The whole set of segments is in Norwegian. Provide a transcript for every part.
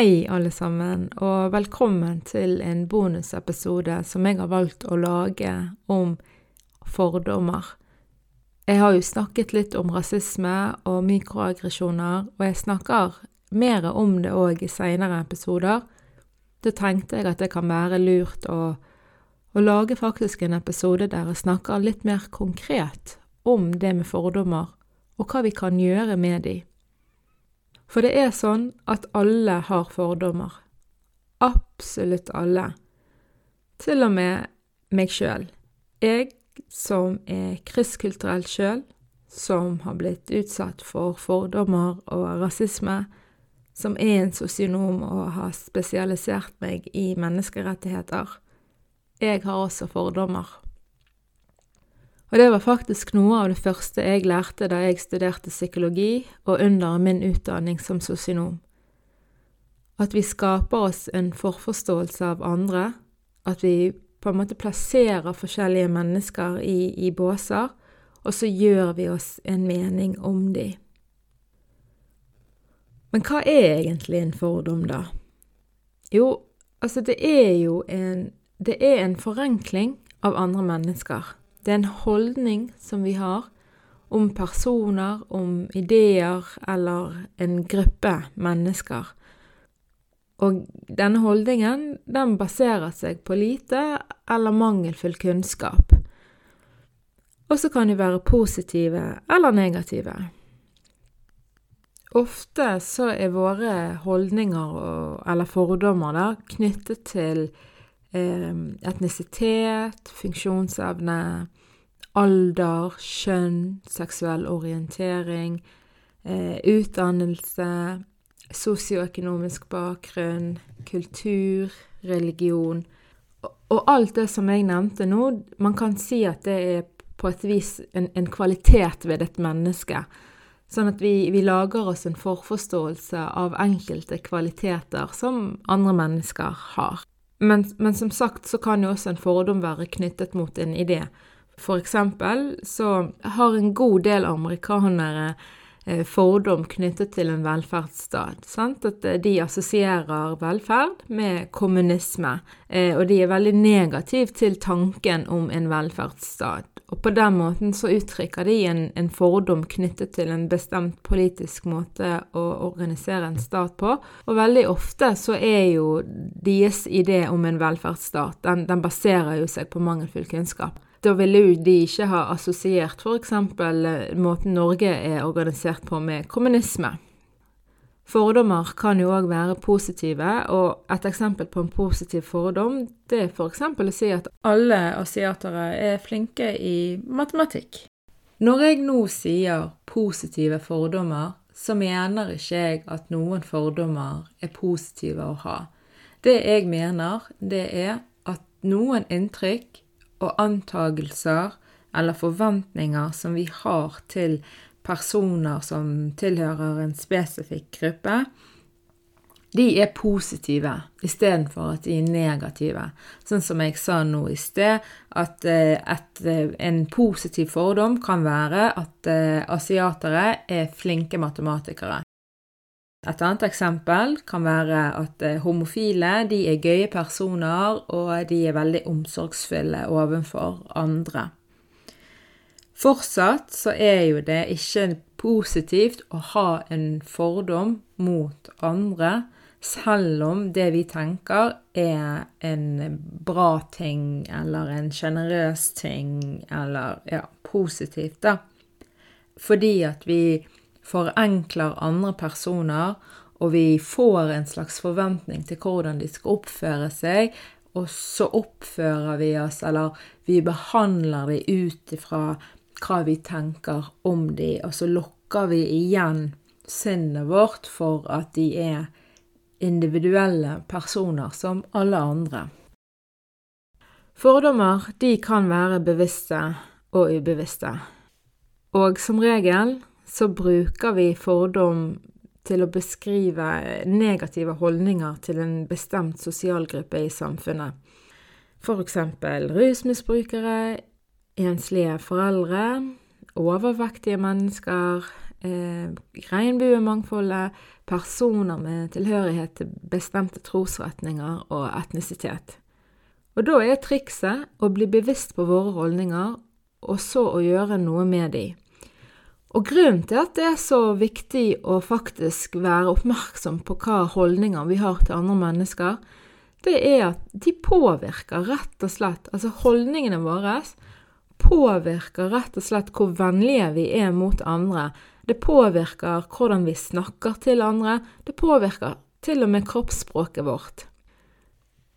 Hei, alle sammen, og velkommen til en bonusepisode som jeg har valgt å lage om fordommer. Jeg har jo snakket litt om rasisme og mikroaggresjoner, og jeg snakker mer om det òg i seinere episoder. Da tenkte jeg at det kan være lurt å, å lage faktisk en episode der jeg snakker litt mer konkret om det med fordommer, og hva vi kan gjøre med de. For det er sånn at alle har fordommer. Absolutt alle. Til og med meg sjøl. Jeg som er krysskulturell sjøl, som har blitt utsatt for fordommer og rasisme, som er en sosionom og har spesialisert meg i menneskerettigheter. Jeg har også fordommer. Og det var faktisk noe av det første jeg lærte da jeg studerte psykologi og under min utdanning som sosionom. At vi skaper oss en forforståelse av andre, at vi på en måte plasserer forskjellige mennesker i, i båser, og så gjør vi oss en mening om de. Men hva er egentlig en fordom, da? Jo, altså det er jo en Det er en forenkling av andre mennesker. Det er en holdning som vi har om personer, om ideer eller en gruppe mennesker. Og denne holdningen den baserer seg på lite eller mangelfull kunnskap. Og så kan de være positive eller negative. Ofte så er våre holdninger eller fordommer da, knyttet til eh, etnisitet, funksjonsevne, alder, kjønn, seksuell orientering, eh, utdannelse, sosioøkonomisk bakgrunn, kultur, religion og, og alt det som jeg nevnte nå, man kan si at det er på et vis en, en kvalitet ved et menneske. Sånn at vi, vi, lager oss en forforståelse av enkelte kvaliteter som andre mennesker har. Men, men, som sagt så kan jo også en fordom være knyttet mot en idé. For eksempel så har en god del amerikanere eh, fordom knyttet til en velferdsstat. Sant? At eh, de assosierer velferd med kommunisme, eh, og de er veldig negative til tanken om en velferdsstat. Og på den måten så uttrykker de en, en, fordom knyttet til en bestemt politisk måte å organisere en stat på. Og veldig ofte så er jo deres idé om en velferdsstat, den, den baserer jo seg på mangelfull kunnskap. Da ville de ikke ha assosiert f.eks. måten Norge er organisert på med kommunisme. Fordommer kan jo òg være positive, og et eksempel på en positiv fordom det er f.eks. å si at alle asiatere er flinke i matematikk. Når jeg nå sier positive fordommer, så mener ikke jeg at noen fordommer er positive å ha. Det jeg mener, det er at noen inntrykk og antagelser eller forventninger som vi har til personer som tilhører en spesifikk gruppe, de er positive istedenfor at de er negative. Sånn som jeg sa nå i sted, at at eh, en positiv fordom kan være at uh, asiatere er flinke matematikere. Et annet eksempel kan være at uh, homofile de er gøye personer, og de er veldig omsorgsfulle overfor andre. Fortsatt så er jo det ikke positivt å ha en fordom mot andre, selv om det vi tenker er en bra ting eller en sjenerøs ting eller ja, positivt, da. Fordi at vi forenkler andre personer og vi får en slags forventning til hvordan de skal oppføre seg, og så oppfører vi oss, eller vi behandler de ut ifra hva vi tenker om de, og så lukker vi igjen sinnet vårt for at de er individuelle personer som alle andre. Fordommer de kan være bevisste og ubevisste. Og som regel så bruker vi fordom til å beskrive negative holdninger til en bestemt sosialgruppe i samfunnet. Eksempel rusmisbrukere, enslige foreldre, overvektige mennesker, eh, regnbuemangfoldet, personer med tilhørighet til bestemte trosretninger og etnisitet. Og da er trikset å bli bevisst på våre holdninger, og så å gjøre noe med de. Og grunnen til at det er så viktig å faktisk være oppmerksom på hva holdninger vi har til andre mennesker, det er at de påvirker rett og slett Altså holdningene våre påvirker rett og slett hvor vennlige vi er mot andre. Det påvirker hvordan vi snakker til andre. Det påvirker til og med kroppsspråket vårt.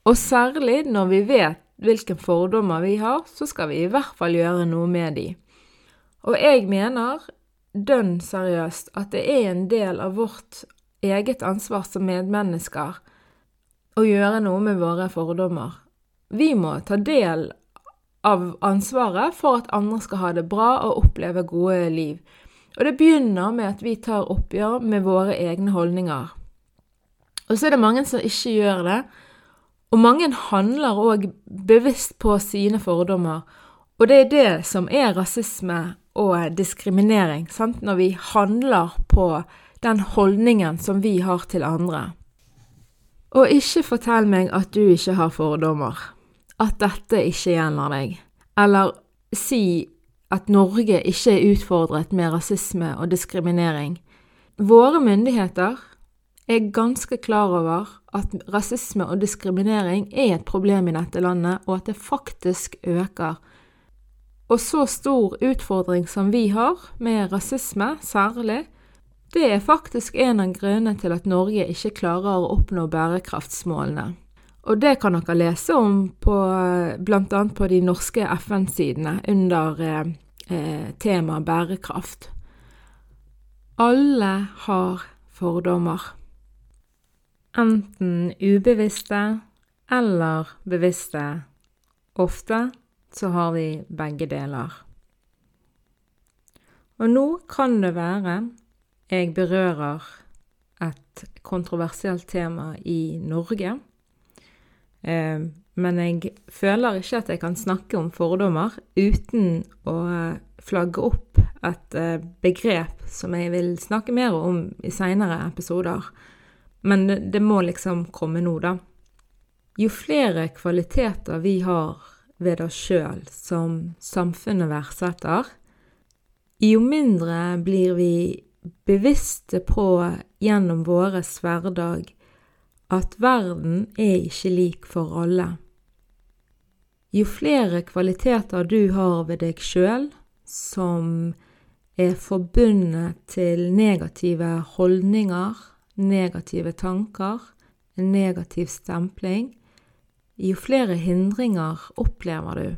Og særlig når vi vet hvilke fordommer vi har, så skal vi i hvert fall gjøre noe med de. Og jeg mener dønn seriøst at det er en del av vårt eget ansvar som medmennesker å gjøre noe med våre fordommer. Vi må ta del av ansvaret for at andre skal ha det bra og oppleve gode liv. Og det begynner med at vi tar oppgjør med våre egne holdninger. Og så er det mange som ikke gjør det. Og mange handler òg bevisst på sine fordommer. Og det er det som er rasisme og diskriminering, sant? når vi handler på den holdningen som vi har til andre. Og ikke fortell meg at du ikke har fordommer, at dette ikke gjelder deg, eller si at Norge ikke er utfordret med rasisme og diskriminering. Våre myndigheter er ganske klar over at rasisme og diskriminering er et problem i dette landet, og at det faktisk øker. Og så stor utfordring som vi har, med rasisme særlig, det er faktisk en av grunnene til at Norge ikke klarer å oppnå bærekraftsmålene. Og det kan dere lese om på bl.a. på de norske FN-sidene under eh, eh, temaet bærekraft. Alle har fordommer enten ubevisste eller bevisste. Ofte så har vi begge deler. Og nå kan det være jeg berører et kontroversielt tema i Norge. Eh, men jeg føler ikke at jeg kan snakke om fordommer uten å flagge opp et eh, begrep som jeg vil snakke mer om i seinere episoder. Men det må liksom komme nå, da. Jo flere kvaliteter vi har ved oss sjøl som samfunnet verdsetter, jo mindre blir vi bevisste på gjennom vår hverdag at verden er ikke lik for alle. Jo flere kvaliteter du har ved deg sjøl som er forbundet til negative holdninger, negative tanker, negativ stempling, jo flere hindringer opplever du,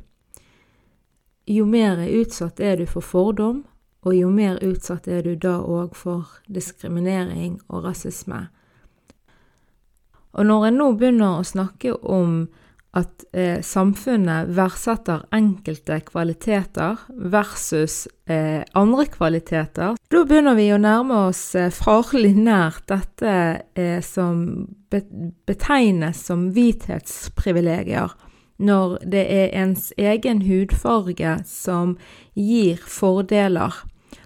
jo mer utsatt er du for fordom, og jo mer utsatt er du da òg for diskriminering og rasisme. Og når en nå begynner å snakke om at eh, samfunnet verdsetter enkelte kvaliteter versus eh, andre kvaliteter, da begynner vi å nærme oss eh, farlig nært dette eh, som betegnes som hvithetsprivilegier, når det er ens egen hudfarge som gir fordeler.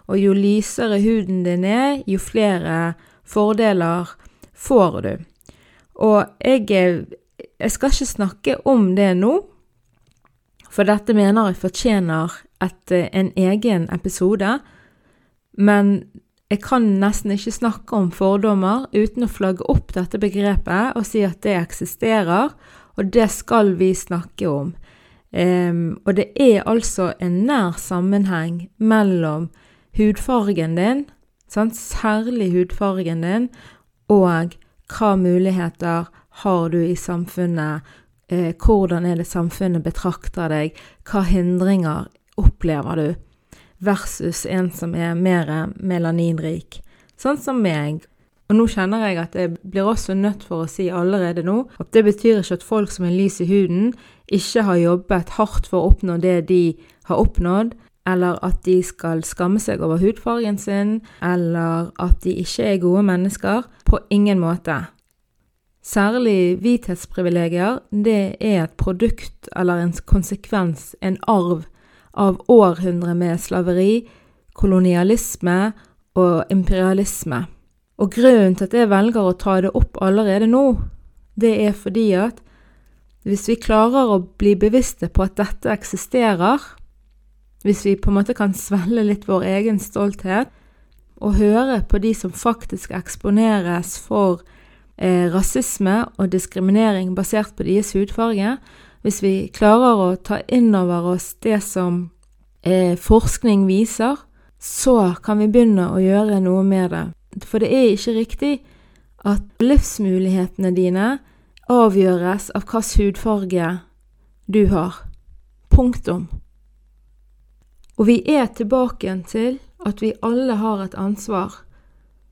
Og jo lysere huden din er, jo flere fordeler får du. Og jeg jeg skal ikke snakke om det nå, for dette mener jeg fortjener et, eh, en egen episode. Men jeg kan nesten ikke snakke om fordommer uten å flagge opp dette begrepet og si at det eksisterer, og det skal vi snakke om. Um, og det er altså en nær sammenheng mellom hudfargen din, sant? særlig hudfargen din, og hva muligheter har du i samfunnet, eh, hvordan er det samfunnet betrakter deg, hva hindringer opplever du, versus en som er mer melaninrik, sånn som meg. Og nå kjenner jeg at jeg blir også nødt for å si allerede nå at det betyr ikke at folk som er lys i huden, ikke har jobbet hardt for å oppnå det de har oppnådd, eller at de skal skamme seg over hudfargen sin, eller at de ikke er gode mennesker. På ingen måte. Særlig hvithetsprivilegier, det er et produkt eller en konsekvens, en arv, av århundrer med slaveri, kolonialisme og imperialisme. Og grunnen til at jeg velger å ta det opp allerede nå, det er fordi at hvis vi klarer å bli bevisste på at dette eksisterer, hvis vi på en måte kan svelle litt vår egen stolthet, og høre på de som faktisk eksponeres for rasisme og diskriminering basert på deres hudfarge, hvis vi klarer å ta inn over oss det som eh, forskning viser, så kan vi begynne å gjøre noe med det. For det er ikke riktig at livsmulighetene dine avgjøres av hvilken hudfarge du har. Punktum. Og vi er tilbake til at vi alle har et ansvar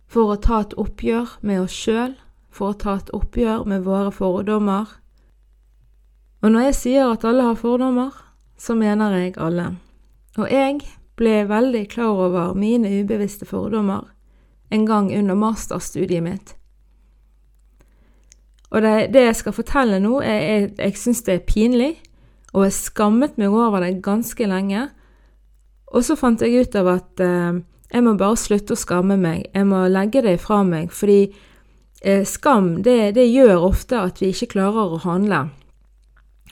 for å ta et oppgjør med oss sjøl, for å ta et oppgjør med våre fordommer. Og når jeg sier at alle har fordommer, så mener jeg alle. Og jeg ble veldig klar over mine ubevisste fordommer en gang under masterstudiet mitt. Og det, det jeg skal fortelle nå, er, jeg, jeg syns det er pinlig, og jeg skammet meg over det ganske lenge. Og så fant jeg ut av at eh, jeg må bare slutte å skamme meg, jeg må legge det fra meg, fordi skam, det, det gjør ofte at vi ikke klarer å handle.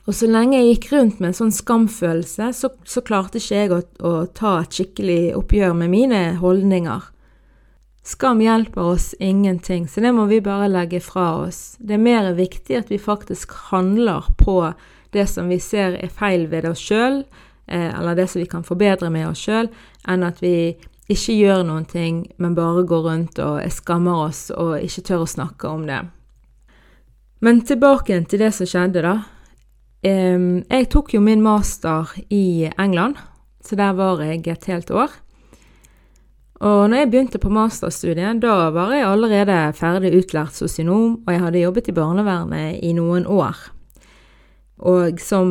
Og så lenge jeg gikk rundt med en sånn skamfølelse, så, så klarte ikke jeg å, å, ta et skikkelig oppgjør med mine holdninger. Skam hjelper oss ingenting, så det må vi bare legge fra oss. Det er mer viktig at vi faktisk handler på det som vi ser er feil ved oss sjøl, eh, eller det som vi kan forbedre med oss sjøl, enn at vi ikke gjør noen ting, men bare går rundt og skammer oss og ikke tør å snakke om det. Men tilbake til det som skjedde, da. Jeg tok jo min master i England, så der var jeg et helt år. Og når jeg begynte på masterstudiet, da var jeg allerede ferdig utlært sosionom, og jeg hadde jobbet i barnevernet i noen år. Og som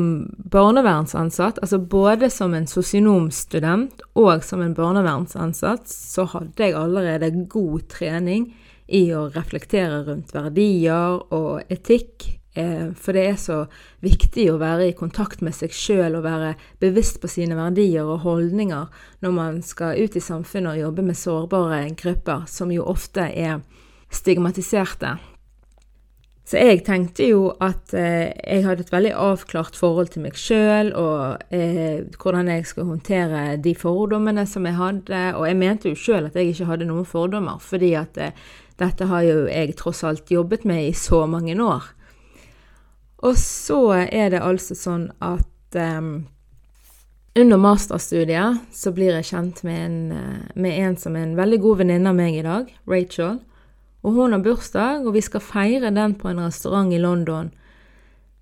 barnevernsansatt, altså både som en sosionomstudent og som en barnevernsansatt, så hadde jeg allerede god trening i å reflektere rundt verdier og etikk Eh, for det er så viktig å være i kontakt med seg sjøl og være bevisst på sine verdier og holdninger når man skal ut i samfunnet og jobbe med sårbare grupper, som jo ofte er stigmatiserte. Så jeg tenkte jo at eh, jeg hadde et veldig avklart forhold til meg sjøl, og eh, hvordan jeg skulle håndtere de fordommene som jeg hadde. Og jeg mente jo sjøl at jeg ikke hadde noen fordommer, fordi at eh, dette har jo jeg tross alt jobbet med i så mange år. Og så er det altså sånn at um, under masterstudiet så blir jeg kjent med en, eh, med en som er en veldig god venninne av meg i dag, Rachel. Og hun har bursdag, og vi skal feire den på en restaurant i London.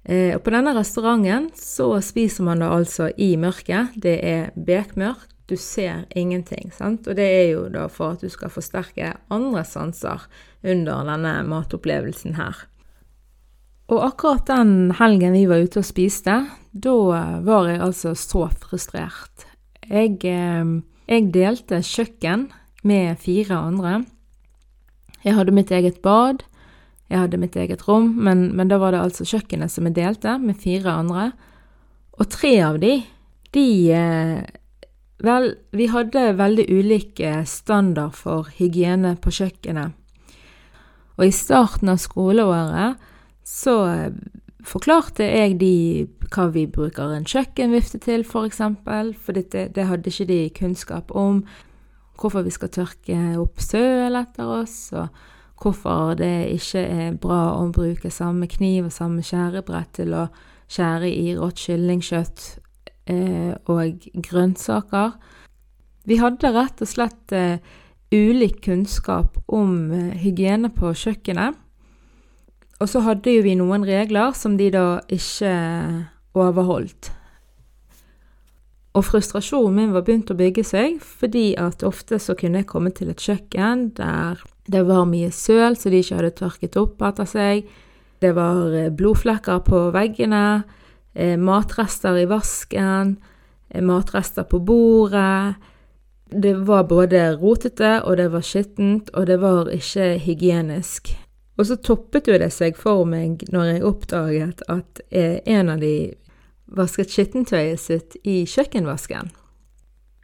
Eh, og på denne restauranten så spiser man da altså i mørket. Det er bekmørkt, du ser ingenting, sant. Og det er jo da for at du skal forsterke andre sanser under denne matopplevelsen her. Og akkurat den helgen vi var ute og spiste, da var jeg altså så frustrert. Jeg, eh, jeg delte kjøkken med fire andre. Jeg hadde mitt eget bad, jeg hadde mitt eget rom, men, men da var det altså kjøkkenet som jeg delte med fire andre. Og tre av de, de eh, Vel, vi hadde veldig ulike standard for hygiene på kjøkkenet. Og i starten av skoleåret så eh, forklarte jeg de hva vi bruker en kjøkkenvifte til, f.eks., for, for det, det hadde ikke de kunnskap om. Hvorfor vi skal tørke opp søl etter oss, og hvorfor det ikke er bra å bruke samme kniv og samme skjærebrett til å skjære i rått kyllingkjøtt eh, og grønnsaker. Vi hadde rett og slett eh, ulik kunnskap om eh, hygiene på kjøkkenet. Og så hadde jo vi noen regler som de da ikke overholdt. Og frustrasjonen min var begynt å bygge seg, fordi at ofte så kunne jeg komme til et kjøkken der det var mye søl så de ikke hadde tørket opp etter seg. Det var eh, blodflekker på veggene, eh, matrester i vasken, eh, matrester på bordet. Det var både rotete, og det var skittent, og det var ikke hygienisk. Og så toppet jo det seg for meg når jeg oppdaget at en av de vasket skittentøyet sitt i kjøkkenvasken.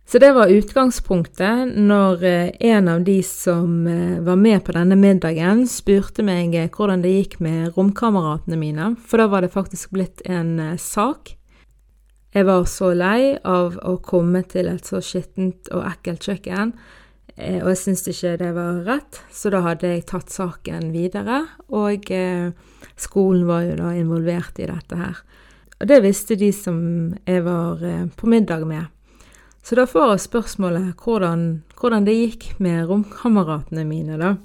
Så det var utgangspunktet når eh, en av de som eh, var med på denne middagen, spurte meg eh, hvordan det gikk med romkameratene mine, for da var det faktisk blitt en sak. Jeg var så lei av å komme til et så skittent og ekkelt kjøkken, og jeg syntes ikke det var rett, så da hadde jeg tatt saken videre, og skolen var jo da involvert i dette her. Og det visste de som jeg var eh, på middag med. Så da får jeg spørsmålet hvordan, hvordan det gikk med romkameratene mine, da.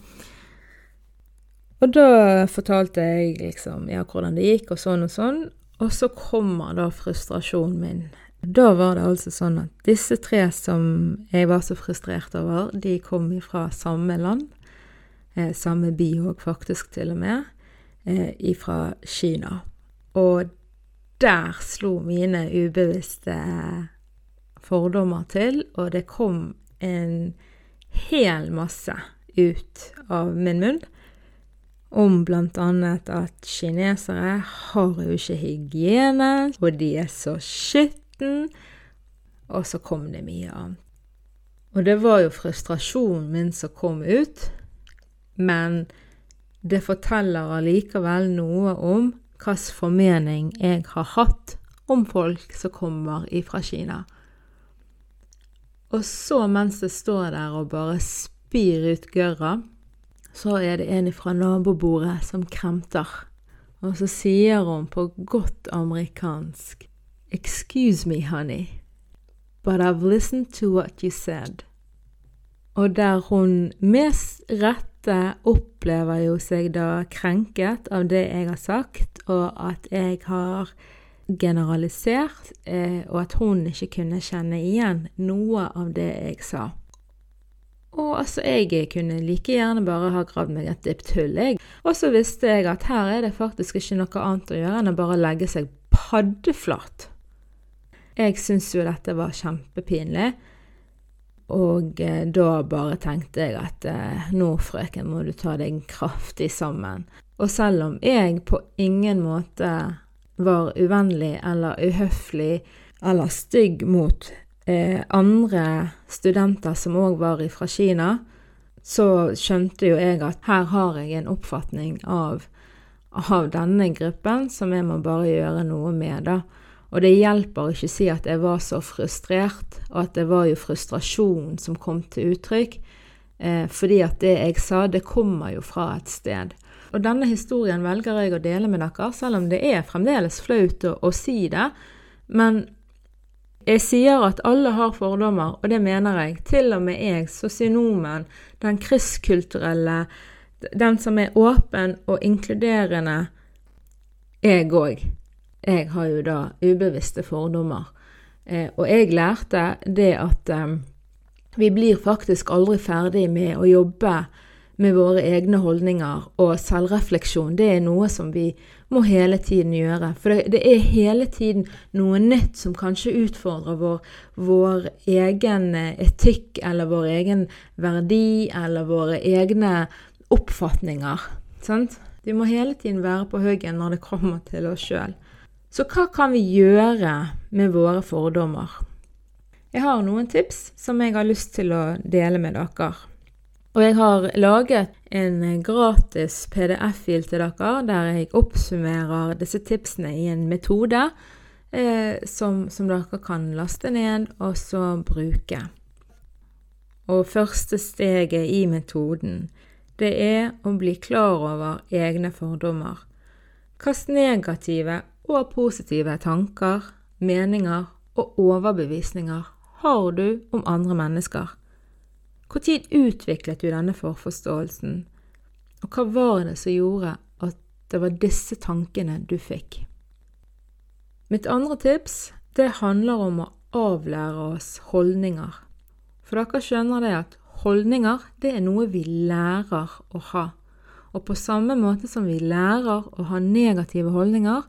Og da fortalte jeg liksom ja, hvordan det gikk, og sånn og sånn. Og så kommer da frustrasjonen min. Da var det altså sånn at disse tre som jeg var så frustrert over, de kom fra samme land. Eh, samme by òg, faktisk, til og med. Eh, ifra Kina. Og der slo mine ubevisste fordommer til, og det kom en hel masse ut av min munn om annet at kinesere har jo ikke hygiene, og de er så skitten, og så kom det mye annet. Og det var jo frustrasjonen min som kom ut, men det forteller allikevel noe om hvilken formening jeg har hatt om folk som kommer ifra Kina. Og så, mens jeg står der og bare spyr ut gørra, så er det en fra nabobordet som kremter. Og så sier hun på godt amerikansk Excuse me, honey, but I've listened to what you said. Og der hun med rette opplever jo seg da krenket av det jeg har sagt, og at jeg har generalisert, eh, og at hun ikke kunne kjenne igjen noe av det jeg sa. Og altså, jeg kunne like gjerne bare ha gravd meg et dypt hull, jeg. Og så visste jeg at her er det faktisk ikke noe annet å gjøre enn å bare legge seg paddeflat. Jeg syntes jo dette var kjempepinlig. Og eh, da bare tenkte jeg at eh, nå, frøken, må du ta deg kraftig sammen. Og selv om jeg på ingen måte var uvennlig eller uhøflig eller stygg mot eh, andre studenter som òg var fra Kina, så skjønte jo jeg at her har jeg en oppfatning av, av denne gruppen som jeg må bare gjøre noe med, da. Og det hjelper ikke å si at jeg var så frustrert, og at det var jo frustrasjon som kom til uttrykk. Eh, fordi at det jeg sa, det kommer jo fra et sted. Og denne historien velger jeg å dele med dere, selv om det er fremdeles flaut å, å si det. Men jeg sier at alle har fordommer, og det mener jeg. Til og med jeg, sosionomen, den krysskulturelle, den som er åpen og inkluderende, jeg òg jeg har jo da ubevisste fordommer. Eh, og jeg lærte det at eh, vi blir faktisk aldri ferdig med å jobbe med våre egne holdninger, og selvrefleksjon det er noe som vi må hele tiden gjøre. For det, det er hele tiden noe nytt som kanskje utfordrer vår, vår egen eh, etikk, eller vår egen verdi, eller våre egne oppfatninger. Sant? Vi må hele tiden være på huggen når det kommer til oss sjøl. Så hva kan vi gjøre med våre fordommer? Jeg har noen tips som jeg har lyst til å dele med dere. Og jeg har laget en gratis PDF-fil til dere der jeg oppsummerer disse tipsene i en metode eh, som, som, dere kan laste ned og så bruke. Og første steget i metoden, det er å bli klar over egne fordommer. Hvilke negative og positive tanker, meninger og overbevisninger har du om andre mennesker? Når utviklet du denne forforståelsen, og hva var det som gjorde at det var disse tankene du fikk? Mitt andre tips det handler om å avlære oss holdninger. For dere skjønner det at holdninger det er noe vi lærer å ha. Og på samme måte som vi lærer å ha negative holdninger,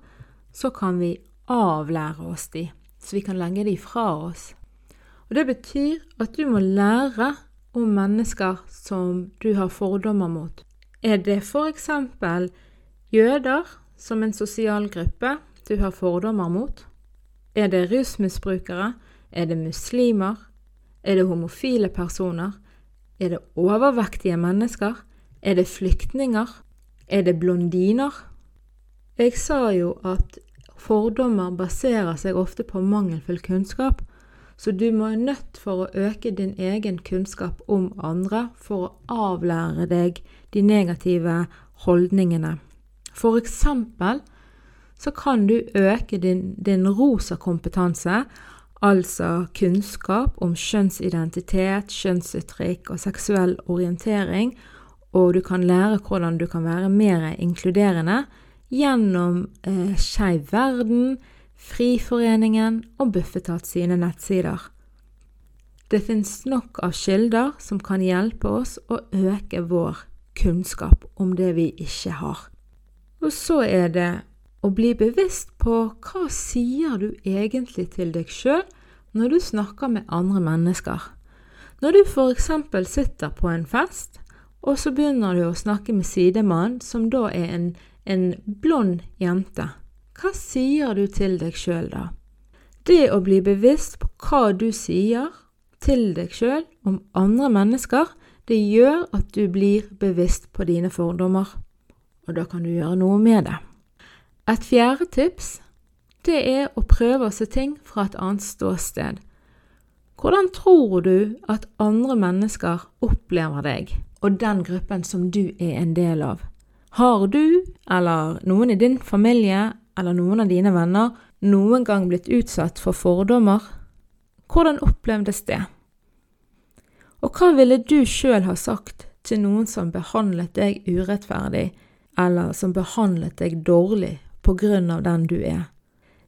så kan vi avlære oss de, så vi kan legge de fra oss. Og Det betyr at du må lære om mennesker som du har fordommer mot. Er det f.eks. jøder som en sosial gruppe du har fordommer mot? Er det rusmisbrukere? Er det muslimer? Er det homofile personer? Er det overvektige mennesker? Er det flyktninger? Er det blondiner? Jeg sa jo at fordommer baserer seg ofte på mangelfull kunnskap, så du må er nødt for å øke din egen kunnskap om andre for å avlære deg de negative holdningene. For eksempel så kan du øke din, din rosa kompetanse, altså kunnskap om kjønnsidentitet, kjønnsuttrykk og seksuell orientering, og du kan lære hvordan du kan være mer inkluderende gjennom eh, Skeiv verden, Friforeningen og Bufetat sine nettsider. Det finnes nok av kilder som kan hjelpe oss å øke vår kunnskap om det vi ikke har. Og så er det å bli bevisst på hva sier du egentlig til deg sjøl når du snakker med andre mennesker. Når du f.eks. sitter på en fest, og så begynner du å snakke med sidemannen, som da er en, en blond jente. Hva sier du til deg sjøl da? Det å bli bevisst på hva du sier til deg sjøl om andre mennesker, det gjør at du blir bevisst på dine fordommer, og da kan du gjøre noe med det. Et fjerde tips, det er å prøve å se ting fra et annet ståsted. Hvordan tror du at andre mennesker opplever deg og den gruppen som du er en del av? Har du, eller noen i din familie eller noen av dine venner noen gang blitt utsatt for fordommer? Hvordan opplevdes det? Og hva ville du sjøl ha sagt til noen som behandlet deg urettferdig, eller som behandlet deg dårlig på grunn av den du er?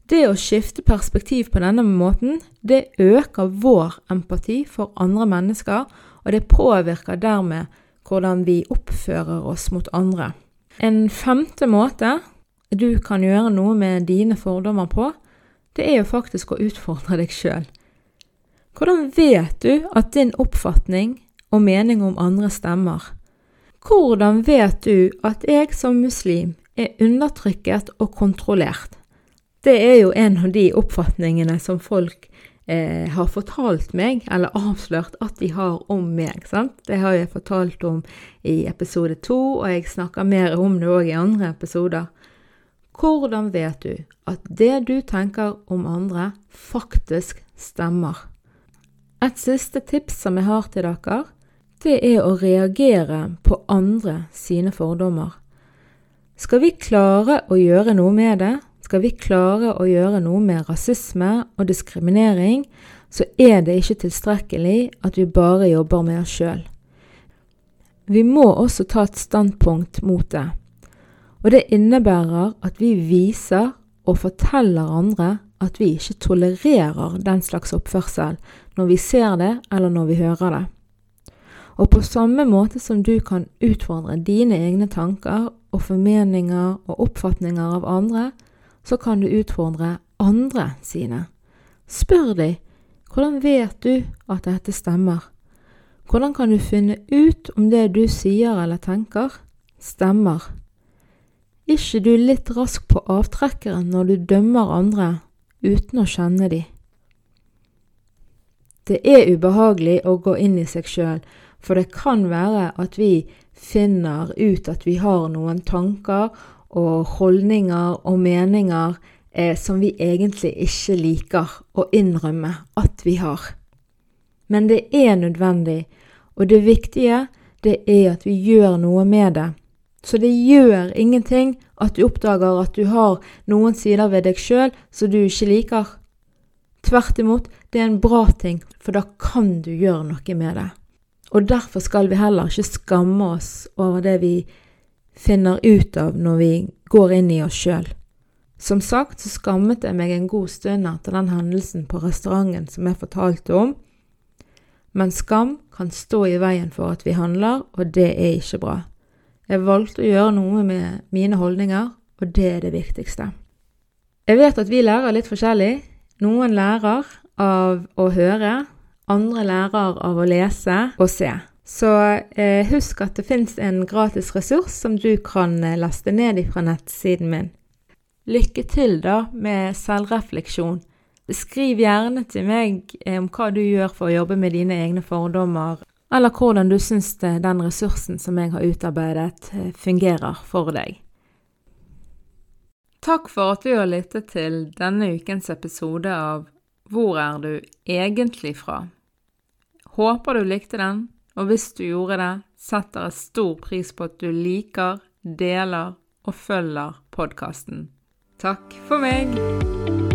Det å skifte perspektiv på denne måten, det øker vår empati for andre mennesker, og det påvirker dermed hvordan vi oppfører oss mot andre. En femte måte du kan gjøre noe med dine fordommer på, det er jo faktisk å utfordre deg sjøl. Hvordan vet du at din oppfatning og mening om andre stemmer? Hvordan vet du at jeg som muslim er undertrykket og kontrollert? Det er jo en av de oppfatningene som folk eh, har fortalt meg, eller avslørt at de har om meg. sant? Det har jeg fortalt om i episode to, og jeg snakker mer om det òg i andre episoder. Hvordan vet du at det du tenker om andre, faktisk stemmer? Et siste tips som jeg har til dere, det er å reagere på andre sine fordommer. Skal vi klare å gjøre noe med det, skal vi klare å gjøre noe med rasisme og diskriminering, så er det ikke tilstrekkelig at vi bare jobber med oss sjøl. Vi må også ta et standpunkt mot det. Og det innebærer at vi viser og forteller andre at vi ikke tolererer den slags oppførsel når vi ser det eller når vi hører det. Og på samme måte som du kan utfordre dine egne tanker og formeninger og oppfatninger av andre, så kan du utfordre andre sine. Spør de hvordan vet du at dette stemmer? Hvordan kan du finne ut om det du sier eller tenker, stemmer? ikke du litt rask på avtrekkeren når du dømmer andre uten å kjenne de? Det er ubehagelig å gå inn i seg sjøl, for det kan være at vi finner ut at vi har noen tanker og holdninger og meninger eh, som vi egentlig ikke liker å innrømme at vi har. Men det er nødvendig, og det viktige det er at vi gjør noe med det så det gjør ingenting at du oppdager at du har noen sider ved deg sjøl som du ikke liker. Tvert imot, det er en bra ting, for da kan du gjøre noe med det. Og derfor skal vi heller ikke skamme oss over det vi finner ut av når vi går inn i oss sjøl. Som sagt så skammet jeg meg en god stund etter den hendelsen på restauranten som jeg fortalte om, men skam kan stå i veien for at vi handler, og det er ikke bra. Jeg valgte å gjøre noe med mine holdninger, og det er det viktigste. Jeg vet at vi lærer litt forskjellig. Noen lærer av å høre, andre lærer av å lese og se. Så eh, husk at det fins en gratis ressurs som du kan eh, laste ned fra nettsiden min. Lykke til da med selvrefleksjon. Skriv gjerne til meg eh, om hva du gjør for å jobbe med dine egne fordommer, eller hvordan du syns den ressursen som jeg har utarbeidet, eh, fungerer for deg. Takk for at du har lyttet til denne ukens episode av Hvor er du egentlig fra? Håper du likte den, og hvis du gjorde det, setter jeg stor pris på at du liker, deler og følger podkasten. Takk for meg!